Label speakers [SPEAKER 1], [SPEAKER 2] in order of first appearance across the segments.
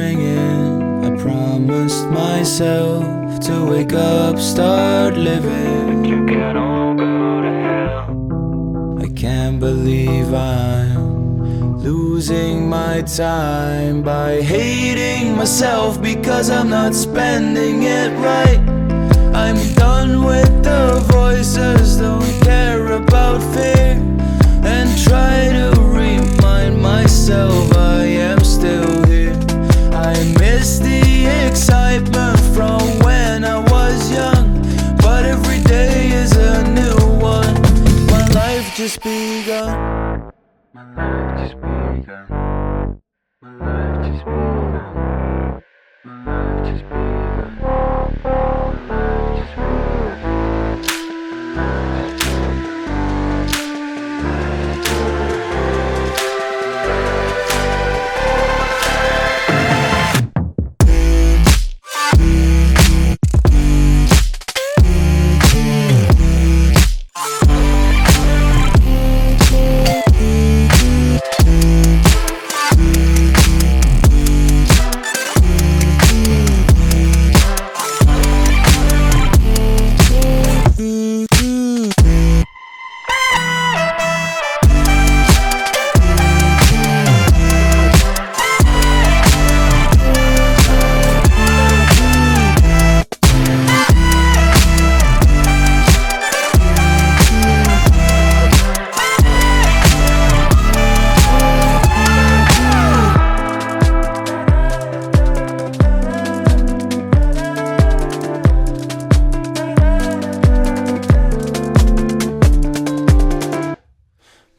[SPEAKER 1] ringing. I promised myself to wake up, start living. You can all go to hell. I can't believe I'm losing my time by hating myself because I'm not spending it right. I'm done with the voices, don't care about fear. My life just begun.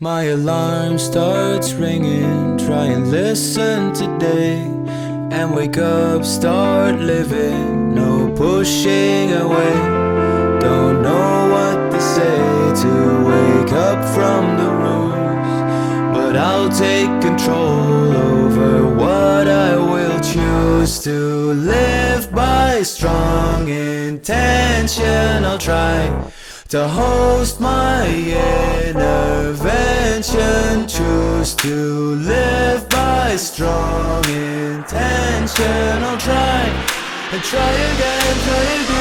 [SPEAKER 1] My alarm starts ringing. Try and listen today. And wake up, start living. No pushing away. Don't know what to say to wake up from the rooms. But I'll take control over what I will choose to live by strong intention. I'll try to host my intervention. Choose to live by strong intention. I'll try and try again, try again.